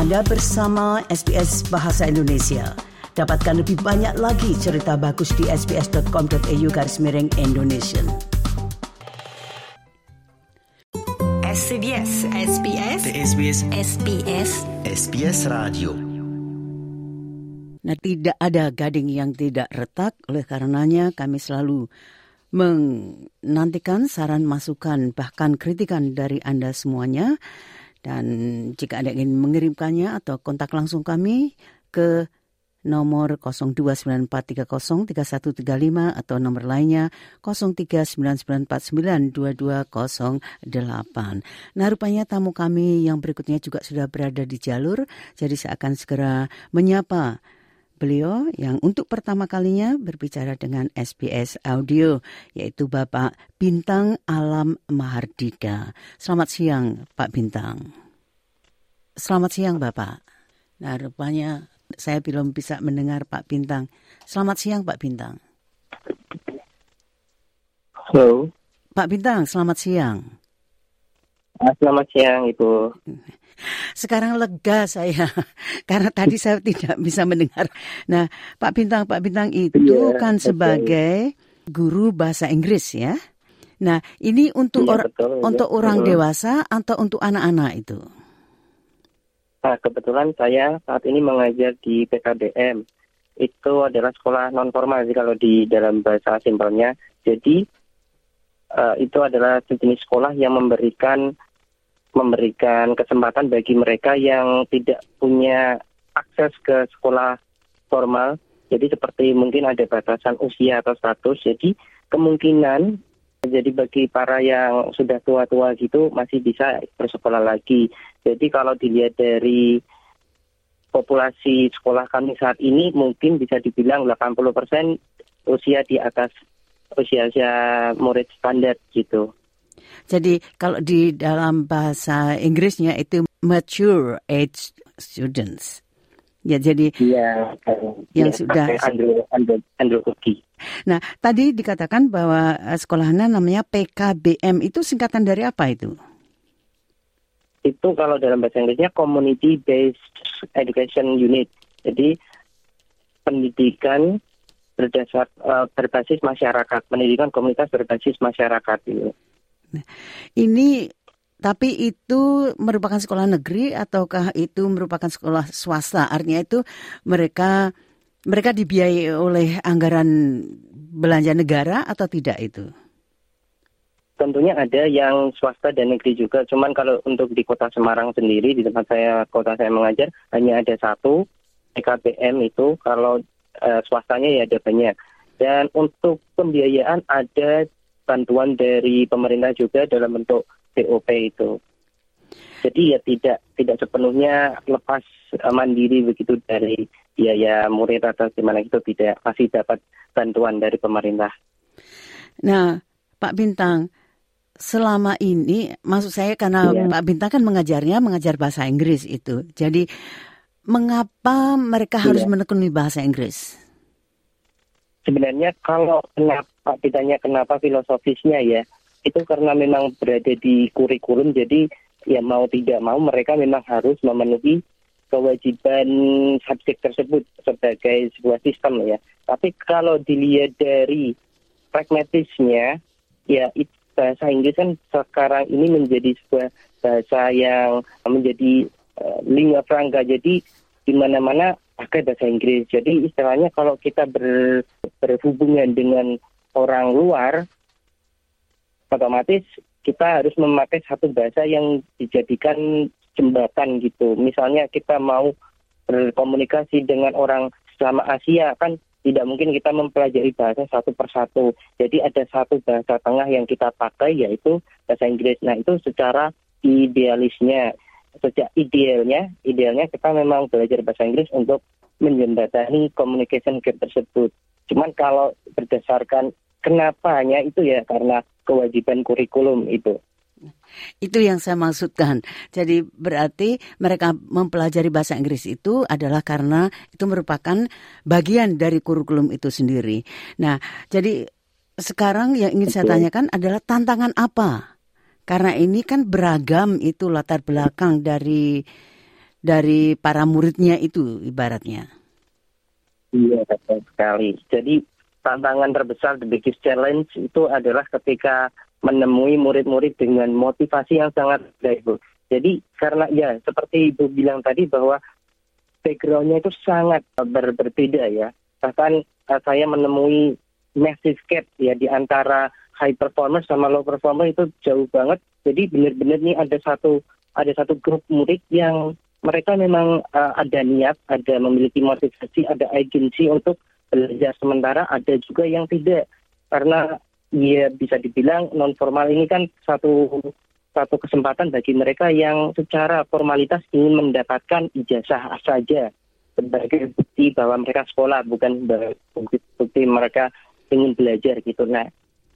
Anda bersama SBS Bahasa Indonesia. Dapatkan lebih banyak lagi cerita bagus di sbs.com.au garis miring Indonesia. SBS SBS SBS SBS SBS Radio Nah, tidak ada gading yang tidak retak, oleh karenanya kami selalu menantikan saran masukan bahkan kritikan dari Anda semuanya. Dan jika Anda ingin mengirimkannya atau kontak langsung kami ke nomor 0294303135 atau nomor lainnya 0399492208. Nah rupanya tamu kami yang berikutnya juga sudah berada di jalur, jadi saya akan segera menyapa beliau yang untuk pertama kalinya berbicara dengan SBS Audio, yaitu Bapak Bintang Alam Mahardika. Selamat siang, Pak Bintang. Selamat siang, Bapak. Nah, rupanya saya belum bisa mendengar Pak Bintang. Selamat siang, Pak Bintang. Halo. Pak Bintang, selamat siang. Selamat siang, Ibu. Sekarang lega saya karena tadi saya tidak bisa mendengar. Nah, Pak Bintang, Pak Bintang itu Iya, kan betul. sebagai guru bahasa Inggris ya. Nah, ini untuk Iya, or- betul, iya. untuk orang Mhm. dewasa atau untuk anak-anak itu? Nah, kebetulan saya saat ini mengajar di PKBM. Itu adalah sekolah non formal sih kalau di dalam bahasa simpelnya. Jadi eh, itu adalah sejenis sekolah yang memberikan memberikan kesempatan bagi mereka yang tidak punya akses ke sekolah formal. Jadi seperti mungkin ada batasan usia atau status. Jadi kemungkinan jadi bagi para yang sudah tua-tua gitu masih bisa bersekolah lagi. Jadi kalau dilihat dari populasi sekolah kami saat ini mungkin bisa dibilang 80% usia di atas usia-usia murid standar gitu. Jadi kalau di dalam bahasa Inggrisnya itu mature age students. Ya, jadi Iya. Yang sudah- Andrew Andrew Andrew nah tadi dikatakan bahwa eh, sekolahnya namanya PKBM itu singkatan dari apa itu? Itu kalau dalam bahasa Inggrisnya Community Based Education Unit. Jadi pendidikan berdasar eh, berbasis masyarakat, pendidikan komunitas berbasis masyarakat itu. Ini tapi itu merupakan sekolah negeri ataukah itu merupakan sekolah swasta? Artinya itu mereka mereka dibiayai oleh anggaran belanja negara atau tidak itu? Tentunya ada yang swasta dan negeri juga. Cuman kalau untuk di kota Semarang sendiri, di tempat saya kota saya mengajar, hanya ada satu PKBM itu. Kalau eh, swastanya ya ada banyak. Dan untuk pembiayaan ada bantuan dari pemerintah juga dalam bentuk BOP itu. Jadi ya tidak tidak sepenuhnya lepas eh, mandiri begitu dari biaya murid atau gimana itu tidak masih dapat bantuan dari pemerintah. Nah, Pak Bintang, selama ini, maksud saya karena Iya. Pak Bintang kan mengajarnya mengajar bahasa Inggris itu. Jadi, mengapa mereka harus Iya. menekuni bahasa Inggris? Sebenarnya kalau kenapa ditanya kenapa filosofisnya ya, itu karena memang berada di kurikulum jadi ya mau tidak mau mereka memang harus memenuhi kewajiban subjek tersebut sebagai sebuah sistem ya. Tapi kalau dilihat dari pragmatisnya ya it- bahasa Inggris kan sekarang ini menjadi sebuah bahasa yang menjadi eh, lingua franca. Jadi di mana-mana pakai bahasa Inggris. Jadi istilahnya kalau kita ber, berhubungan dengan orang luar, otomatis kita harus memakai satu bahasa yang dijadikan jembatan gitu. Misalnya kita mau berkomunikasi dengan orang selama Asia kan tidak mungkin kita mempelajari bahasa satu persatu. Jadi ada satu bahasa tengah yang kita pakai yaitu bahasa Inggris. Nah itu secara idealisnya, sejak idealnya, idealnya kita memang belajar bahasa Inggris untuk menjembatani communication gap tersebut. Cuman kalau berdasarkan kenapanya itu ya karena kewajiban kurikulum itu. Itu yang saya maksudkan. Jadi berarti mereka mempelajari bahasa Inggris itu adalah karena itu merupakan bagian dari kurikulum itu sendiri. Nah, jadi sekarang yang ingin saya tanyakan adalah tantangan apa? Karena ini kan beragam itu latar belakang dari dari para muridnya itu ibaratnya. Iya, betul sekali. Jadi tantangan terbesar, the biggest challenge itu adalah ketika menemui murid-murid dengan motivasi yang sangat baik, Bu. Jadi karena ya seperti Ibu bilang tadi bahwa backgroundnya itu sangat ber berbeda ya. Bahkan uh, saya menemui massive gap ya di antara high performer sama low performer itu jauh banget. Jadi benar-benar nih ada satu ada satu grup murid yang mereka memang uh, ada niat, ada memiliki motivasi, ada agensi untuk belajar sementara, ada juga yang tidak. Karena ya bisa dibilang non formal ini kan satu satu kesempatan bagi mereka yang secara formalitas ingin mendapatkan ijazah saja sebagai bukti bahwa mereka sekolah bukan bukti, bukti mereka ingin belajar gitu. Nah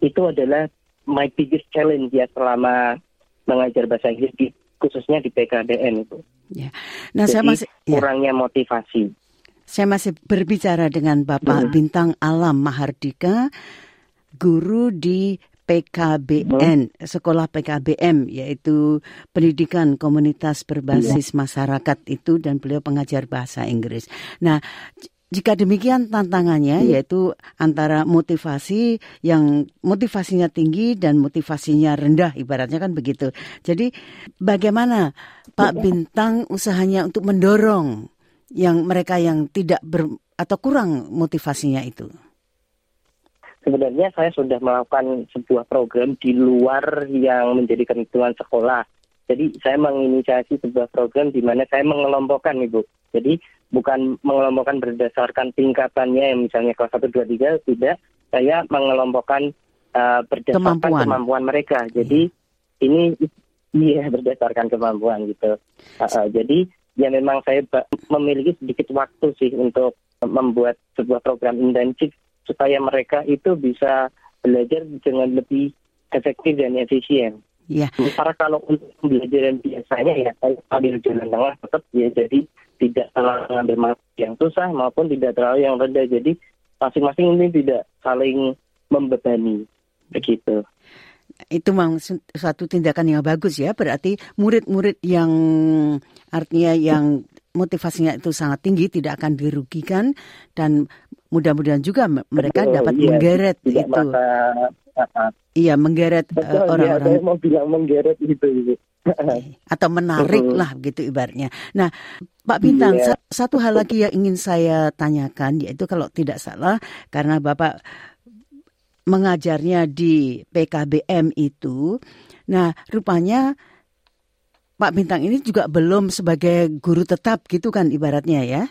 itu adalah my biggest challenge ya selama mengajar bahasa Inggris khususnya di PKDN itu. Ya. Nah, Jadi, saya masih ya. kurangnya motivasi. Saya masih berbicara dengan Bapak hmm. Bintang Alam Mahardika, guru di PKBN, hmm. sekolah PKBM, yaitu pendidikan komunitas berbasis ya. masyarakat itu dan beliau pengajar bahasa Inggris. Nah, jika demikian tantangannya hmm. yaitu antara motivasi yang motivasinya tinggi dan motivasinya rendah ibaratnya kan begitu. Jadi bagaimana Pak iya. Bintang usahanya untuk mendorong yang mereka yang tidak ber, atau kurang motivasinya itu? Sebenarnya saya sudah melakukan sebuah program di luar yang menjadi ketentuan sekolah. Jadi saya menginisiasi sebuah program di mana saya mengelompokkan Ibu. Jadi bukan mengelompokkan berdasarkan tingkatannya yang misalnya kelas 1, 2, 3, tidak. Saya mengelompokkan uh, berdasarkan kemampuan. kemampuan mereka. Jadi hmm. ini iya berdasarkan kemampuan gitu. Uh, uh, jadi ya memang saya memiliki sedikit waktu sih untuk membuat sebuah program intensif supaya mereka itu bisa belajar dengan lebih efektif dan efisien. Ya. Sementara kalau untuk pembelajaran biasanya ya saya ambil jalan tengah tetap ya jadi tidak terlalu mengambil yang susah maupun tidak terlalu yang rendah. Jadi masing-masing ini tidak saling membebani begitu. Itu memang suatu tindakan yang bagus ya. Berarti murid-murid yang artinya yang motivasinya itu sangat tinggi tidak akan dirugikan dan mudah-mudahan juga mereka Betul, dapat iya, menggeret itu. Uh, iya, menggeret iya, orang-orang. Uh, mau bilang menggeret gitu. gitu. Atau menarik lah gitu ibaratnya. Nah, Pak Bintang, yeah. satu hal lagi yang ingin saya tanyakan yaitu kalau tidak salah karena Bapak mengajarnya di PKBM itu, nah rupanya Pak Bintang ini juga belum sebagai guru tetap gitu kan ibaratnya ya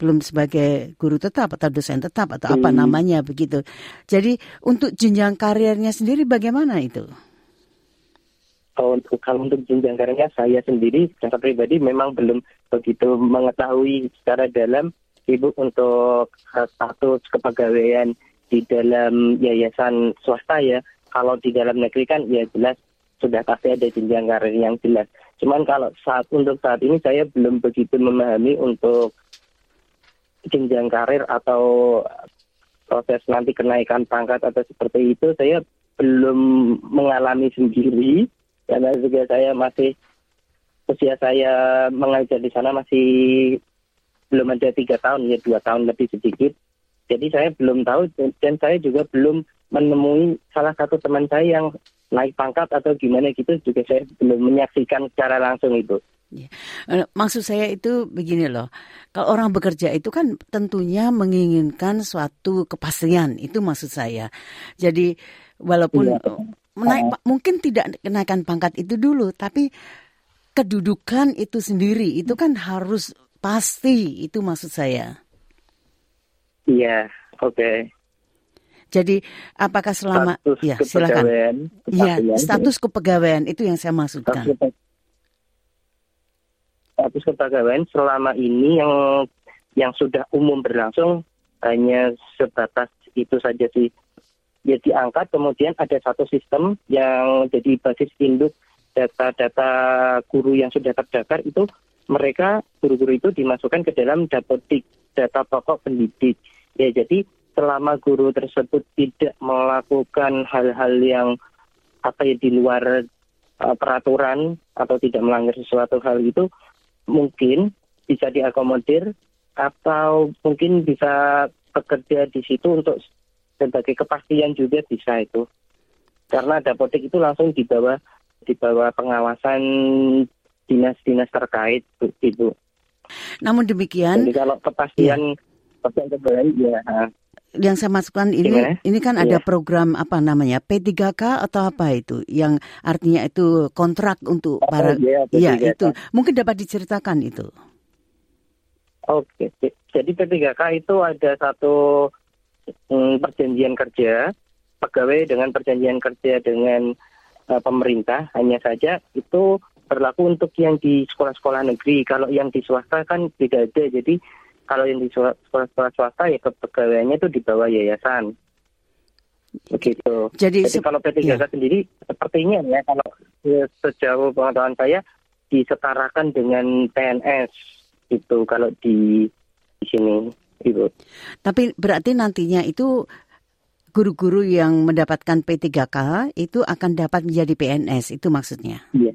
belum sebagai guru tetap atau dosen tetap atau apa hmm. namanya begitu. Jadi untuk jenjang karirnya sendiri bagaimana itu? Kalau untuk kalau untuk jenjang karirnya saya sendiri secara pribadi memang belum begitu mengetahui secara dalam ibu untuk status kepegawaian di dalam yayasan swasta ya. Kalau di dalam negeri kan ya jelas sudah pasti ada jenjang karir yang jelas. Cuman kalau saat untuk saat ini saya belum begitu memahami untuk jenjang karir atau proses nanti kenaikan pangkat atau seperti itu saya belum mengalami sendiri karena juga saya masih usia saya mengajar di sana masih belum ada tiga tahun ya dua tahun lebih sedikit jadi saya belum tahu dan saya juga belum menemui salah satu teman saya yang naik pangkat atau gimana gitu juga saya belum menyaksikan secara langsung itu. Ya. Maksud saya itu begini loh, kalau orang bekerja itu kan tentunya menginginkan suatu kepastian, itu maksud saya. Jadi walaupun ya. Menaik, mungkin tidak kenaikan pangkat itu dulu, tapi kedudukan itu sendiri itu kan harus pasti, itu maksud saya. Iya, oke. Okay. Jadi apakah selama status ya silakan. Iya, status kepegawaian itu yang saya maksudkan. Status kepegawaian selama ini yang yang sudah umum berlangsung hanya sebatas itu saja sih. Ya diangkat kemudian ada satu sistem yang jadi basis induk data-data guru yang sudah terdaftar itu mereka guru-guru itu dimasukkan ke dalam dapodik data pokok pendidik. Ya jadi selama guru tersebut tidak melakukan hal-hal yang apa ya di luar uh, peraturan atau tidak melanggar sesuatu hal itu mungkin bisa diakomodir atau mungkin bisa bekerja di situ untuk sebagai kepastian juga bisa itu. Karena dapodik itu langsung di bawah di bawah pengawasan dinas-dinas terkait itu. Namun demikian, Jadi kalau kepastian kepastian ya. ya yang saya masukkan ini Gimana? ini kan ada Iya. program apa namanya P3K atau apa itu yang artinya itu kontrak untuk para ya, Iya P3K. itu mungkin dapat diceritakan itu. Oke, jadi P3K itu ada satu mm, perjanjian kerja pegawai dengan perjanjian kerja dengan uh, pemerintah. Hanya saja itu berlaku untuk yang di sekolah-sekolah negeri. Kalau yang di swasta kan tidak ada. Jadi kalau yang di sekolah-sekolah swasta ya kepegawaiannya itu di bawah yayasan. Begitu. Jadi, Jadi kalau P3K iya. sendiri sepertinya ya kalau eh, sejauh pengetahuan saya disetarakan dengan PNS itu kalau di di sini Ibu. tapi berarti nantinya itu guru-guru yang mendapatkan P3K itu akan dapat menjadi PNS itu maksudnya. Iya.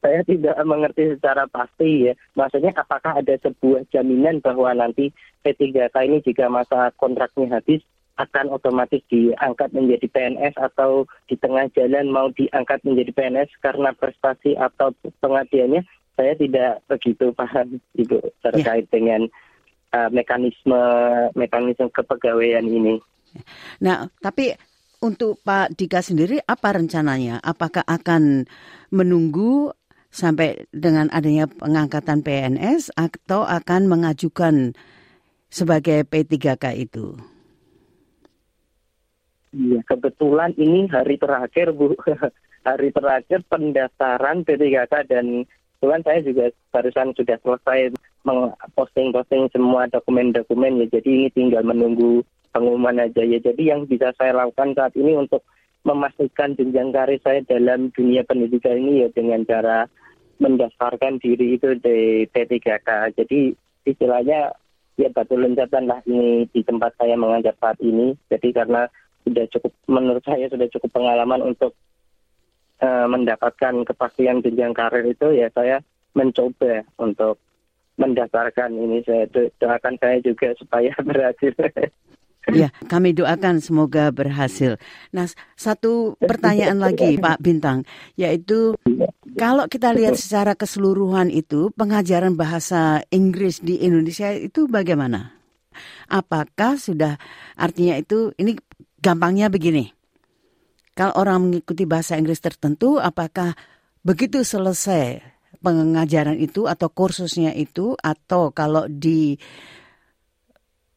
Saya tidak mengerti secara pasti ya. Maksudnya apakah ada sebuah jaminan bahwa nanti P3K ini jika masa kontraknya habis akan otomatis diangkat menjadi PNS atau di tengah jalan mau diangkat menjadi PNS karena prestasi atau pengabdiannya saya tidak begitu paham Ibu terkait dengan uh, mekanisme mekanisme kepegawaian ini. Nah, tapi untuk Pak Dika sendiri apa rencananya? Apakah akan menunggu sampai dengan adanya pengangkatan PNS atau akan mengajukan sebagai P3K itu? Iya, kebetulan ini hari terakhir Bu, hari terakhir pendaftaran P3K dan kebetulan saya juga barusan sudah selesai posting-posting semua dokumen-dokumen ya. Jadi ini tinggal menunggu pengumuman aja ya. Jadi yang bisa saya lakukan saat ini untuk memastikan jenjang karir saya dalam dunia pendidikan ini ya dengan cara mendaftarkan diri itu di P3K. Jadi istilahnya ya batu loncatan lah ini di tempat saya mengajar saat ini. Jadi karena sudah cukup menurut saya sudah cukup pengalaman untuk uh, mendapatkan kepastian jenjang karir itu ya saya mencoba untuk mendaftarkan ini saya do- doakan saya juga supaya berhasil. Ya, kami doakan semoga berhasil. Nah, satu pertanyaan lagi Pak Bintang, yaitu kalau kita lihat secara keseluruhan itu pengajaran bahasa Inggris di Indonesia itu bagaimana? Apakah sudah artinya itu ini gampangnya begini. Kalau orang mengikuti bahasa Inggris tertentu, apakah begitu selesai pengajaran itu atau kursusnya itu atau kalau di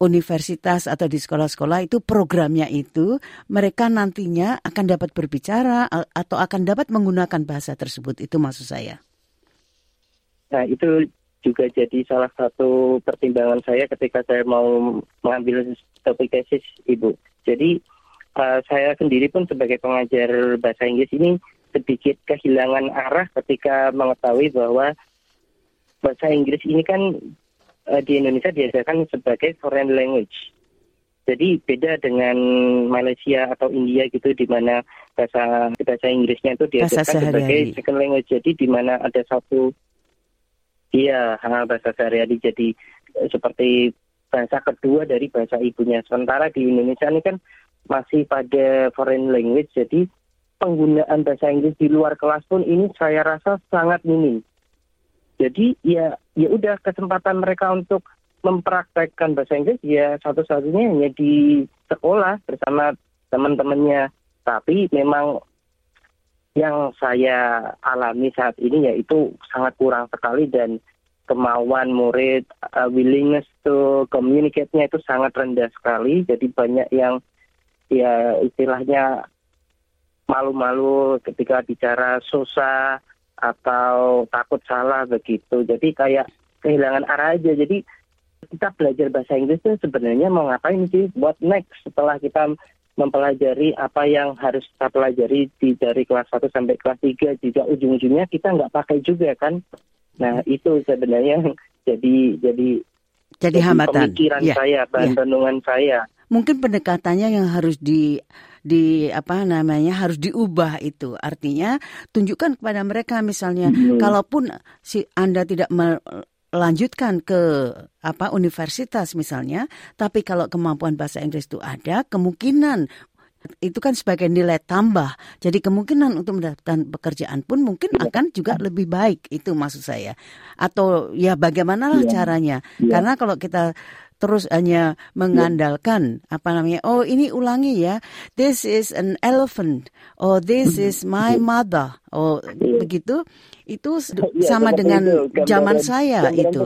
universitas atau di sekolah-sekolah itu programnya itu mereka nantinya akan dapat berbicara atau akan dapat menggunakan bahasa tersebut itu maksud saya. Nah itu juga jadi salah satu pertimbangan saya ketika saya mau mengambil topik tesis ibu. Jadi uh, saya sendiri pun sebagai pengajar bahasa Inggris ini sedikit kehilangan arah ketika mengetahui bahwa bahasa Inggris ini kan uh, di Indonesia diajarkan sebagai foreign language. Jadi beda dengan Malaysia atau India gitu di mana bahasa bahasa Inggrisnya itu diajarkan sebagai second language. Jadi di mana ada satu Iya, ha, bahasa sehari-hari jadi eh, seperti bahasa kedua dari bahasa ibunya. Sementara di Indonesia ini kan masih pada foreign language, jadi penggunaan bahasa Inggris di luar kelas pun ini saya rasa sangat minim. Jadi ya ya udah kesempatan mereka untuk mempraktekkan bahasa Inggris ya satu-satunya hanya di sekolah bersama teman-temannya. Tapi memang yang saya alami saat ini yaitu sangat kurang sekali dan kemauan murid uh, willingness to communicate-nya itu sangat rendah sekali jadi banyak yang ya istilahnya malu-malu ketika bicara susah atau takut salah begitu jadi kayak kehilangan arah aja jadi kita belajar bahasa Inggris itu sebenarnya mau ngapain sih what next setelah kita mempelajari apa yang harus kita pelajari di dari kelas 1 sampai kelas 3 juga ujung-ujungnya kita nggak pakai juga kan nah itu sebenarnya jadi jadi Jadi hambatan. pemikiran Ya. saya bahan ya. renungan saya Mungkin pendekatannya yang harus di di apa namanya harus diubah itu. Artinya tunjukkan kepada mereka misalnya hmm. kalaupun si Anda tidak melanjutkan ke apa universitas misalnya, tapi kalau kemampuan bahasa Inggris itu ada, kemungkinan itu kan sebagai nilai tambah. Jadi kemungkinan untuk mendapatkan pekerjaan pun mungkin iya. akan juga lebih baik. Itu maksud saya. Atau ya bagaimana ya. caranya? Ya. Karena kalau kita terus hanya mengandalkan ya. apa namanya oh ini ulangi ya this is an elephant oh this hmm. is my mother oh ya. begitu itu ya, sama dengan itu, zaman saya itu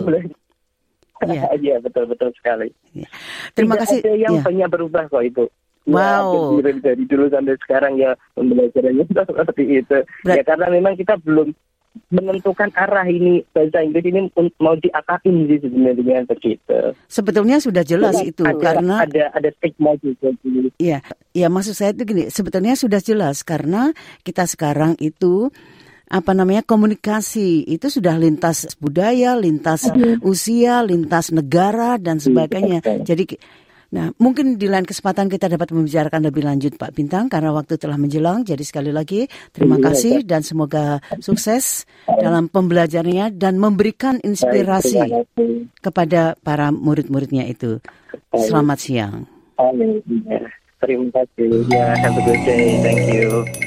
Iya, ya, betul betul sekali. Ya. Terima Tidak kasih. Ada yang ya. banyak berubah kok itu. Wow. Ya, dari dulu sampai sekarang ya pembelajarannya seperti itu. Ya karena memang kita belum menentukan arah ini bahasa Inggris ini mau diakakin sih sebenarnya begitu. Sebetulnya sudah jelas ya, itu ada, karena ada ada stigma juga. Iya, iya maksud saya itu gini, sebetulnya sudah jelas karena kita sekarang itu apa namanya komunikasi itu sudah lintas budaya, lintas usia, lintas negara dan sebagainya. Jadi Nah, mungkin di lain kesempatan kita dapat membicarakan lebih lanjut Pak Bintang karena waktu telah menjelang. Jadi sekali lagi terima iya, kasih dan semoga sukses dalam pembelajarannya dan memberikan inspirasi kepada para murid-muridnya itu. Selamat siang. Terima kasih. Ya, have a good day. Thank you.